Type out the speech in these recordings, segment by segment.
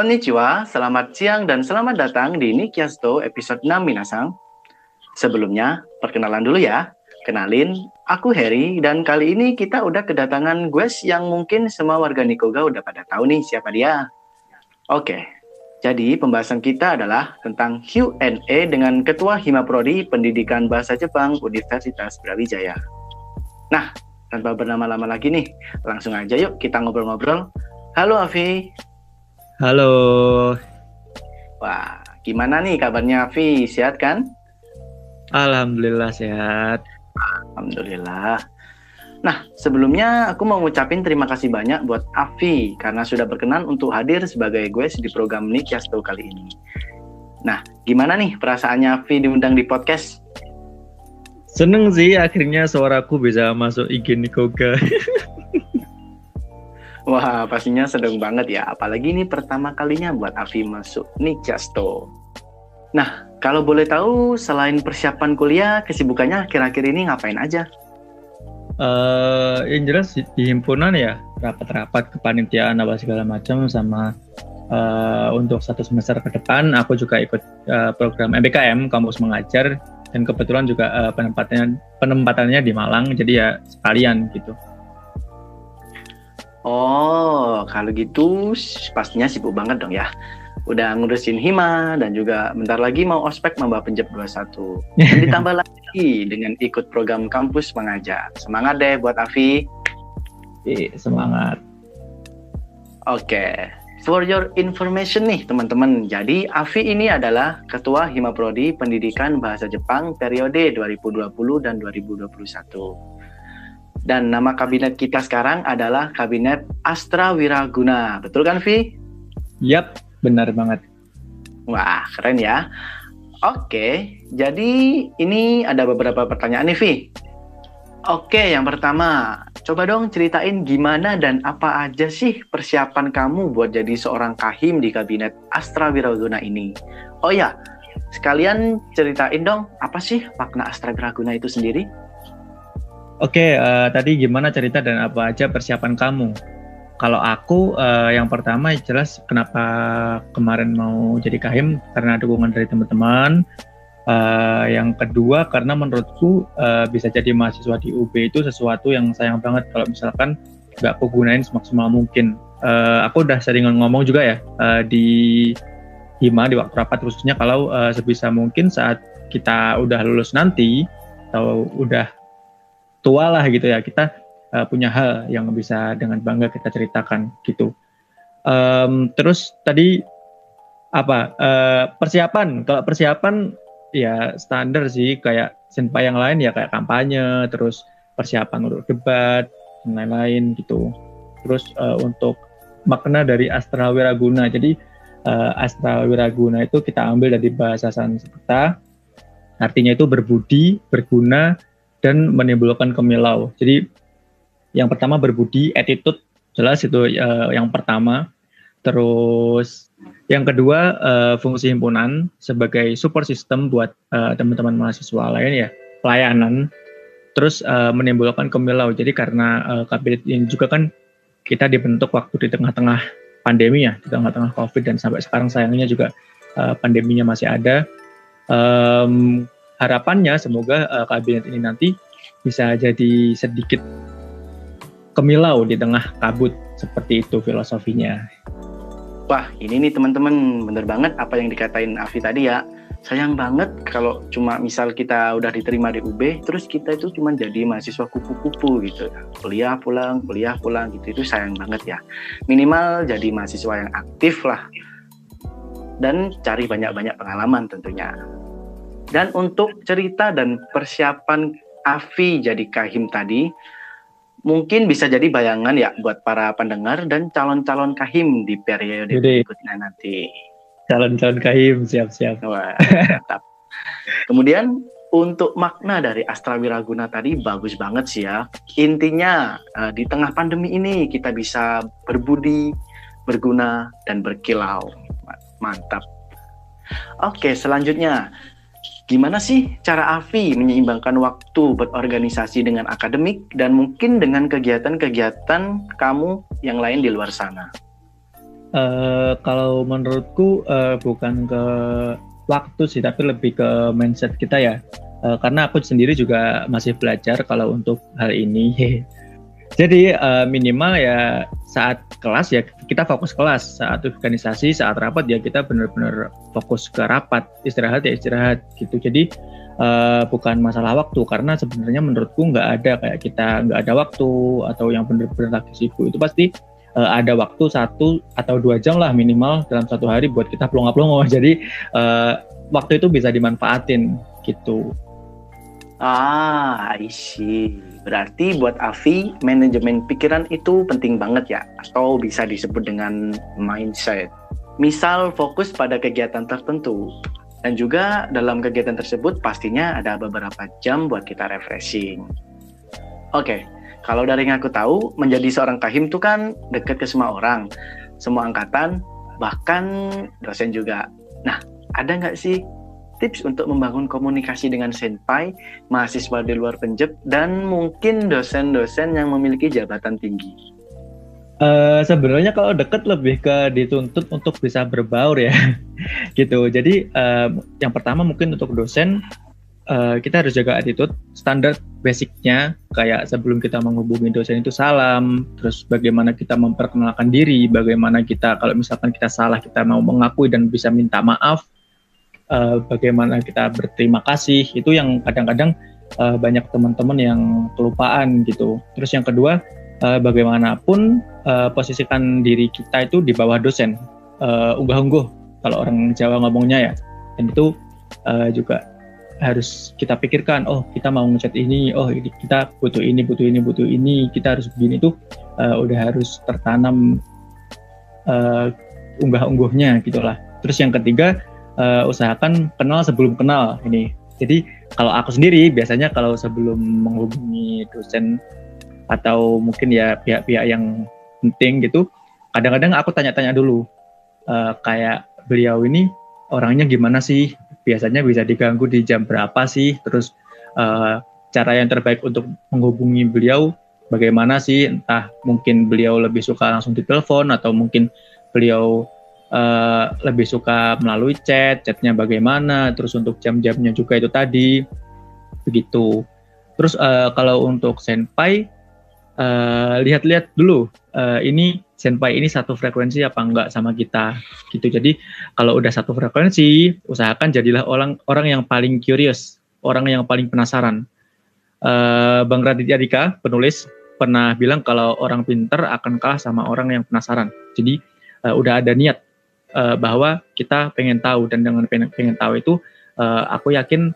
Konnichiwa, selamat siang dan selamat datang di Nikiasto episode 6 Minasang. Sebelumnya, perkenalan dulu ya. Kenalin, aku Harry dan kali ini kita udah kedatangan guest yang mungkin semua warga Nikoga udah pada tahu nih siapa dia. Oke, jadi pembahasan kita adalah tentang Q&A dengan Ketua Himaprodi Pendidikan Bahasa Jepang Universitas Brawijaya. Nah, tanpa berlama-lama lagi nih, langsung aja yuk kita ngobrol-ngobrol. Halo Afi. Halo. Wah, gimana nih kabarnya Afi? Sehat kan? Alhamdulillah sehat. Alhamdulillah. Nah, sebelumnya aku mau ngucapin terima kasih banyak buat Afi karena sudah berkenan untuk hadir sebagai gue di program Nick Yasto kali ini. Nah, gimana nih perasaannya Afi diundang di podcast? Seneng sih akhirnya suaraku bisa masuk IG Nikoga. Wah, pastinya sedang banget ya. Apalagi ini pertama kalinya buat Afi masuk Nick Yasto. Nah, kalau boleh tahu, selain persiapan kuliah, kesibukannya akhir-akhir ini ngapain aja? Uh, yang jelas di himpunan ya, rapat-rapat kepanitiaan apa segala macam sama uh, untuk satu semester ke depan aku juga ikut uh, program MBKM kampus mengajar dan kebetulan juga uh, penempatannya penempatannya di Malang jadi ya sekalian gitu. Oh, kalau gitu pastinya sibuk banget dong ya. Udah ngurusin hima dan juga bentar lagi mau ospek membawa penjep 21 dan ditambah lagi dengan ikut program kampus mengajar semangat deh buat Afi. Iya, semangat. Oke okay. For your information nih teman-teman, jadi Afi ini adalah Ketua Hima Prodi Pendidikan Bahasa Jepang periode 2020 dan 2021. Dan nama kabinet kita sekarang adalah Kabinet Astra Wiraguna. Betul kan, Vi? Yap, Benar banget. Wah, keren ya. Oke, jadi ini ada beberapa pertanyaan nih, Vi. Oke, yang pertama, coba dong ceritain gimana dan apa aja sih persiapan kamu buat jadi seorang kahim di kabinet Astra Wiraguna ini. Oh ya, sekalian ceritain dong apa sih makna Astra Wiraguna itu sendiri? Oke, uh, tadi gimana cerita dan apa aja persiapan kamu? Kalau aku uh, yang pertama jelas kenapa kemarin mau jadi kahim karena dukungan dari teman-teman. Uh, yang kedua karena menurutku uh, bisa jadi mahasiswa di UB itu sesuatu yang sayang banget kalau misalkan nggak aku gunain semaksimal mungkin. Uh, aku udah sering ngomong juga ya uh, di Hima di waktu rapat khususnya kalau uh, sebisa mungkin saat kita udah lulus nanti atau udah tua lah gitu ya kita uh, punya hal yang bisa dengan bangga kita ceritakan gitu. Um, terus tadi apa uh, persiapan? Kalau persiapan ya standar sih kayak senpa yang lain ya kayak kampanye, terus persiapan untuk debat dan lain-lain gitu. Terus uh, untuk makna dari Astra Wiraguna. Jadi uh, Astra Wiraguna itu kita ambil dari bahasa Sanskerta. Artinya itu berbudi, berguna, dan menimbulkan kemilau. Jadi yang pertama berbudi, attitude jelas itu uh, yang pertama. Terus yang kedua uh, fungsi himpunan sebagai support system buat uh, teman-teman mahasiswa lain ya pelayanan. Terus uh, menimbulkan kemilau. Jadi karena uh, kabinet ini juga kan kita dibentuk waktu di tengah-tengah pandemi ya, di tengah-tengah COVID dan sampai sekarang sayangnya juga uh, pandeminya masih ada. Um, harapannya semoga uh, kabinet ini nanti bisa jadi sedikit kemilau di tengah kabut seperti itu filosofinya. Wah, ini nih teman-teman, bener banget apa yang dikatain Afi tadi ya. Sayang banget kalau cuma misal kita udah diterima di UB, terus kita itu cuma jadi mahasiswa kupu-kupu gitu. Kuliah pulang, kuliah pulang gitu, itu sayang banget ya. Minimal jadi mahasiswa yang aktif lah. Dan cari banyak-banyak pengalaman tentunya. Dan untuk cerita dan persiapan Afi jadi kahim tadi, mungkin bisa jadi bayangan ya buat para pendengar dan calon-calon kahim di periode jadi, berikutnya nanti. Calon-calon kahim siap-siap. Kemudian untuk makna dari Astra Wiraguna tadi bagus banget sih ya. Intinya uh, di tengah pandemi ini kita bisa berbudi, berguna dan berkilau. Mantap. Oke, selanjutnya Gimana sih cara Avi menyeimbangkan waktu berorganisasi dengan akademik dan mungkin dengan kegiatan-kegiatan kamu yang lain di luar sana? Uh, kalau menurutku uh, bukan ke waktu sih, tapi lebih ke mindset kita ya. Uh, karena aku sendiri juga masih belajar kalau untuk hal ini. Jadi uh, minimal ya saat kelas ya kita fokus kelas, saat organisasi, saat rapat ya kita benar-benar fokus ke rapat, istirahat ya istirahat gitu. Jadi uh, bukan masalah waktu karena sebenarnya menurutku nggak ada kayak kita nggak ada waktu atau yang benar-benar lagi sibuk itu pasti uh, ada waktu satu atau dua jam lah minimal dalam satu hari buat kita pelongo-pelongo. Jadi uh, waktu itu bisa dimanfaatin gitu. Ah, I see. Berarti buat Avi, manajemen pikiran itu penting banget ya, atau bisa disebut dengan mindset. Misal fokus pada kegiatan tertentu, dan juga dalam kegiatan tersebut pastinya ada beberapa jam buat kita refreshing. Oke, kalau dari yang aku tahu, menjadi seorang kahim itu kan dekat ke semua orang, semua angkatan, bahkan dosen juga. Nah, ada nggak sih tips untuk membangun komunikasi dengan senpai, mahasiswa di luar penjep, dan mungkin dosen-dosen yang memiliki jabatan tinggi? Uh, sebenarnya kalau deket lebih ke dituntut untuk bisa berbaur ya, gitu. Jadi uh, yang pertama mungkin untuk dosen uh, kita harus jaga attitude, standar basicnya kayak sebelum kita menghubungi dosen itu salam, terus bagaimana kita memperkenalkan diri, bagaimana kita kalau misalkan kita salah kita mau mengakui dan bisa minta maaf, uh, bagaimana kita berterima kasih itu yang kadang-kadang uh, banyak teman-teman yang kelupaan gitu. Terus yang kedua uh, bagaimanapun uh, posisikan diri kita itu di bawah dosen, uh, unggah-ungguh kalau orang Jawa ngomongnya ya, dan itu uh, juga harus kita pikirkan oh kita mau ngecat ini oh kita butuh ini butuh ini butuh ini kita harus begini tuh uh, udah harus tertanam uh, unggah-ungguhnya gitulah. Terus yang ketiga uh, usahakan kenal sebelum kenal ini. Jadi kalau aku sendiri biasanya kalau sebelum menghubungi dosen atau mungkin ya pihak-pihak yang penting gitu, kadang-kadang aku tanya-tanya dulu uh, kayak beliau ini orangnya gimana sih? Biasanya bisa diganggu di jam berapa sih? Terus uh, cara yang terbaik untuk menghubungi beliau bagaimana sih? Entah mungkin beliau lebih suka langsung ditelepon atau mungkin beliau uh, lebih suka melalui chat, chatnya bagaimana, terus untuk jam-jamnya juga itu tadi, begitu. Terus uh, kalau untuk senpai, uh, lihat-lihat dulu, uh, ini senpai ini satu frekuensi apa enggak sama kita, gitu. Jadi kalau udah satu frekuensi, usahakan jadilah orang orang yang paling curious, orang yang paling penasaran. Uh, Bang Raditya Dika, penulis, pernah bilang kalau orang pinter akan kalah sama orang yang penasaran. Jadi uh, udah ada niat uh, bahwa kita pengen tahu dan dengan pengen, pengen tahu itu uh, aku yakin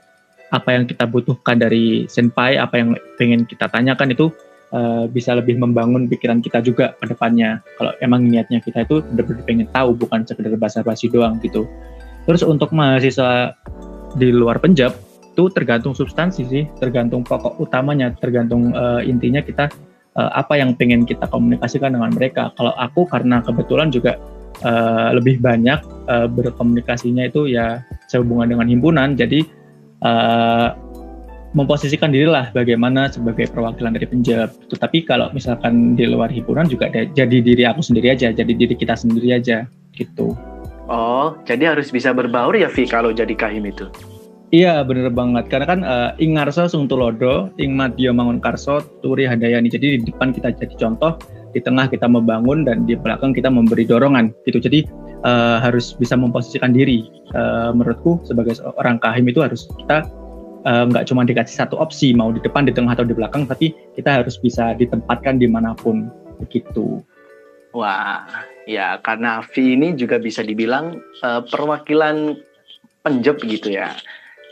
apa yang kita butuhkan dari senpai, apa yang pengen kita tanyakan itu uh, bisa lebih membangun pikiran kita juga ke depannya. Kalau emang niatnya kita itu benar-benar pengen tahu, bukan sekedar basa-basi doang gitu. Terus untuk mahasiswa di luar penjab itu tergantung substansi sih, tergantung pokok utamanya, tergantung uh, intinya kita uh, apa yang pengen kita komunikasikan dengan mereka. Kalau aku karena kebetulan juga uh, lebih banyak uh, berkomunikasinya itu ya sehubungan dengan himpunan. Jadi uh, memposisikan dirilah bagaimana sebagai perwakilan dari penjab tetapi kalau misalkan di luar himpunan juga ada, jadi diri aku sendiri aja jadi diri kita sendiri aja gitu. Oh jadi harus bisa berbaur ya Vi kalau jadi kahim itu? Iya bener banget. Karena kan uh, ing ngarso sung tulodo, ing madya mangun karso turi hadayani. Jadi di depan kita jadi contoh, di tengah kita membangun dan di belakang kita memberi dorongan gitu. Jadi uh, harus bisa memposisikan diri. Uh, menurutku sebagai orang kahim itu harus kita eh, nggak uh, cuma dikasih satu opsi mau di depan di tengah atau di belakang tapi kita harus bisa ditempatkan di mana pun begitu. Wah ya karena Avi ini juga bisa dibilang uh, perwakilan penjep gitu ya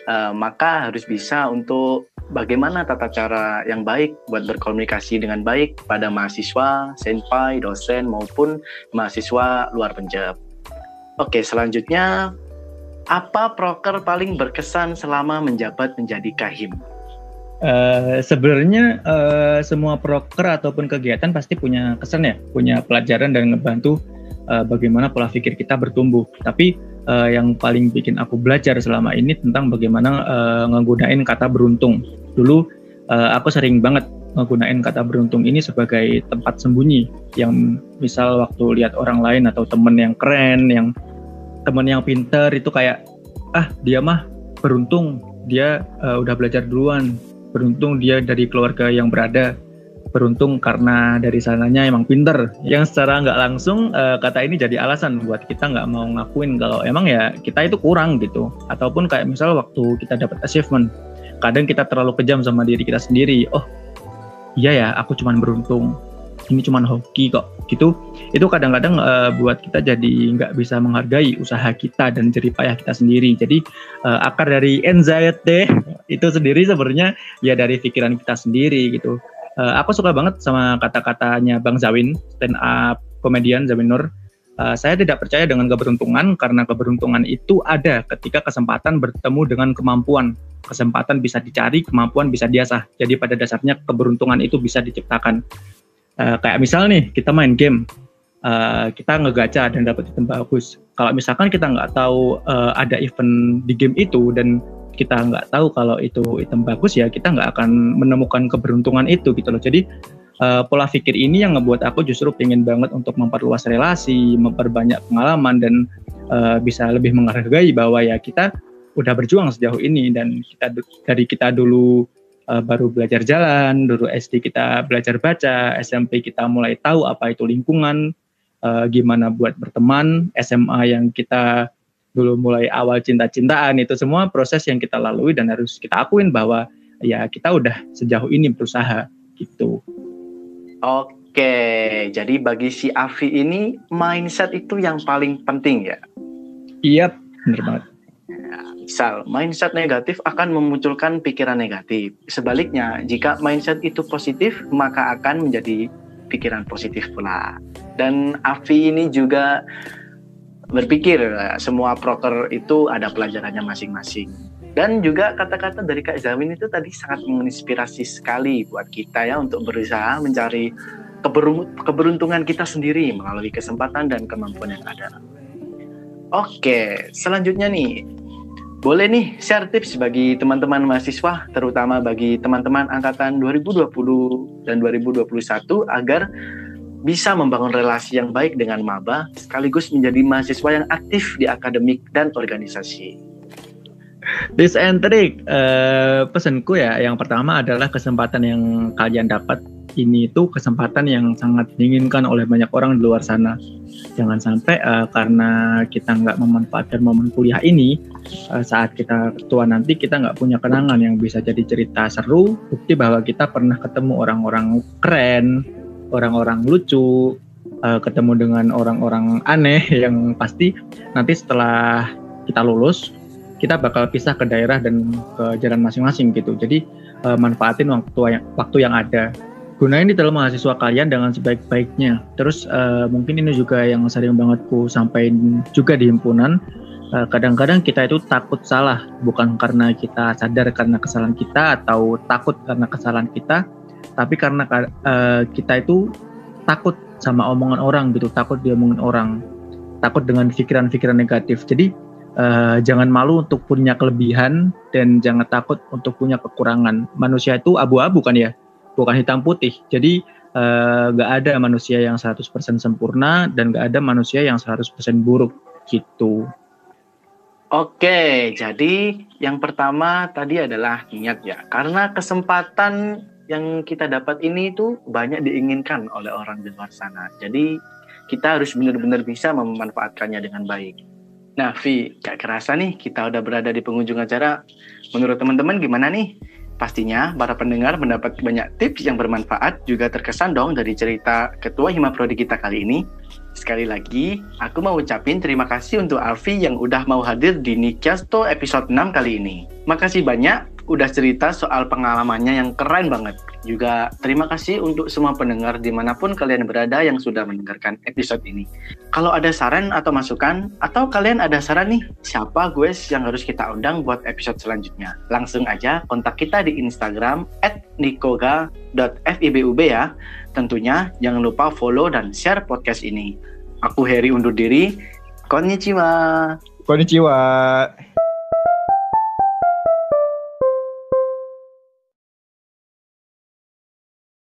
uh, maka harus bisa untuk bagaimana tata cara yang baik buat berkomunikasi dengan baik pada mahasiswa, senpai, dosen maupun mahasiswa luar penjab. Oke, selanjutnya apa proker paling berkesan selama menjabat menjadi kahim? Uh, sebenarnya uh, semua proker ataupun kegiatan pasti punya kesan ya, punya pelajaran dan ngebantu uh, bagaimana pola pikir kita bertumbuh. Tapi uh, yang paling bikin aku belajar selama ini tentang bagaimana uh, nggunain kata beruntung. Dulu uh, aku sering banget menggunakan kata beruntung ini sebagai tempat sembunyi. Yang misal waktu lihat orang lain atau temen yang keren yang temen yang pinter itu kayak ah dia mah beruntung. Dia uh, udah belajar duluan. Beruntung dia dari keluarga yang berada beruntung karena dari sananya emang pinter. Yang secara nggak langsung uh, kata ini jadi alasan buat kita nggak mau ngakuin kalau emang ya kita itu kurang gitu. Ataupun kayak misal waktu kita dapat achievement kadang kita terlalu kejam sama diri kita sendiri. Oh iya ya aku cuman beruntung. Ini cuman hoki kok gitu. Itu kadang-kadang uh, buat kita jadi nggak bisa menghargai usaha kita dan jerih payah kita sendiri. Jadi uh, akar dari anxiety itu sendiri sebenarnya ya dari pikiran kita sendiri gitu uh, aku suka banget sama kata-katanya Bang Zawin stand up komedian Zawin Nur. Uh, saya tidak percaya dengan keberuntungan karena keberuntungan itu ada ketika kesempatan bertemu dengan kemampuan. Kesempatan bisa dicari kemampuan bisa diasah. Jadi pada dasarnya keberuntungan itu bisa diciptakan. Uh, kayak misal nih kita main game. Uh, kita ngegaca dan dapat item bagus. Kalau misalkan kita nggak tahu uh, ada event di game itu dan kita nggak tahu kalau itu item bagus ya kita nggak akan menemukan keberuntungan itu gitu loh. Jadi uh, pola pikir ini yang ngebuat aku justru pengen banget untuk memperluas relasi memperbanyak pengalaman dan uh, bisa lebih menghargai bahwa ya kita udah berjuang sejauh ini dan kita dari kita dulu uh, baru belajar jalan dulu SD kita belajar baca SMP kita mulai tahu apa itu lingkungan uh, gimana buat berteman SMA yang kita dulu mulai awal cinta-cintaan itu semua proses yang kita lalui dan harus kita akuin bahwa ya kita udah sejauh ini berusaha gitu. Oke, jadi bagi si Avi ini mindset itu yang paling penting ya? Iya, benar banget. Misal, mindset negatif akan memunculkan pikiran negatif. Sebaliknya, jika mindset itu positif, maka akan menjadi pikiran positif pula. Dan Avi ini juga berpikir semua proker itu ada pelajarannya masing-masing. Dan juga kata-kata dari Kak Zamin itu tadi sangat menginspirasi sekali buat kita ya untuk berusaha mencari keberuntungan kita sendiri melalui kesempatan dan kemampuan yang ada. Oke, selanjutnya nih, boleh nih share tips bagi teman-teman mahasiswa, terutama bagi teman-teman angkatan 2020 dan 2021 agar bisa membangun relasi yang baik dengan maba sekaligus menjadi mahasiswa yang aktif di akademik dan organisasi. This and trick, uh, pesanku ya yang pertama adalah kesempatan yang kalian dapat ini itu kesempatan yang sangat diinginkan oleh banyak orang di luar sana. Jangan sampai uh, karena kita nggak memanfaatkan momen kuliah ini, uh, saat kita tua nanti kita nggak punya kenangan yang bisa jadi cerita seru, bukti bahwa kita pernah ketemu orang-orang keren, orang-orang lucu, uh, ketemu dengan orang-orang aneh yang pasti nanti setelah kita lulus kita bakal pisah ke daerah dan ke jalan masing-masing gitu. Jadi uh, manfaatin waktu yang waktu yang ada. Gunain di dalam mahasiswa kalian dengan sebaik-baiknya. Terus uh, mungkin ini juga yang sering banget ku sampaikan juga di himpunan. Kadang-kadang uh, kita itu takut salah, bukan karena kita sadar karena kesalahan kita atau takut karena kesalahan kita, tapi karena uh, kita itu takut sama omongan orang gitu takut diomongin orang takut dengan pikiran-pikiran negatif. Jadi uh, jangan malu untuk punya kelebihan dan jangan takut untuk punya kekurangan. Manusia itu abu-abu kan ya bukan hitam putih. Jadi uh, gak ada manusia yang 100% sempurna dan gak ada manusia yang 100% buruk gitu. Oke, jadi yang pertama tadi adalah niat ya. Karena kesempatan yang kita dapat ini itu banyak diinginkan oleh orang di luar sana. Jadi kita harus benar-benar bisa memanfaatkannya dengan baik. Nah, Vi, gak kerasa nih kita udah berada di pengunjung acara. Menurut teman-teman gimana nih? Pastinya para pendengar mendapat banyak tips yang bermanfaat juga terkesan dong dari cerita Ketua Hima Prodi kita kali ini. Sekali lagi, aku mau ucapin terima kasih untuk Alfi yang udah mau hadir di Nikasto episode 6 kali ini. Makasih banyak udah cerita soal pengalamannya yang keren banget. Juga terima kasih untuk semua pendengar di mana pun kalian berada yang sudah mendengarkan episode ini. Kalau ada saran atau masukan, atau kalian ada saran nih, siapa gue yang harus kita undang buat episode selanjutnya? Langsung aja kontak kita di Instagram at nikoga.fibub ya. Tentunya jangan lupa follow dan share podcast ini. Aku Heri undur diri. Konnichiwa. Konnichiwa.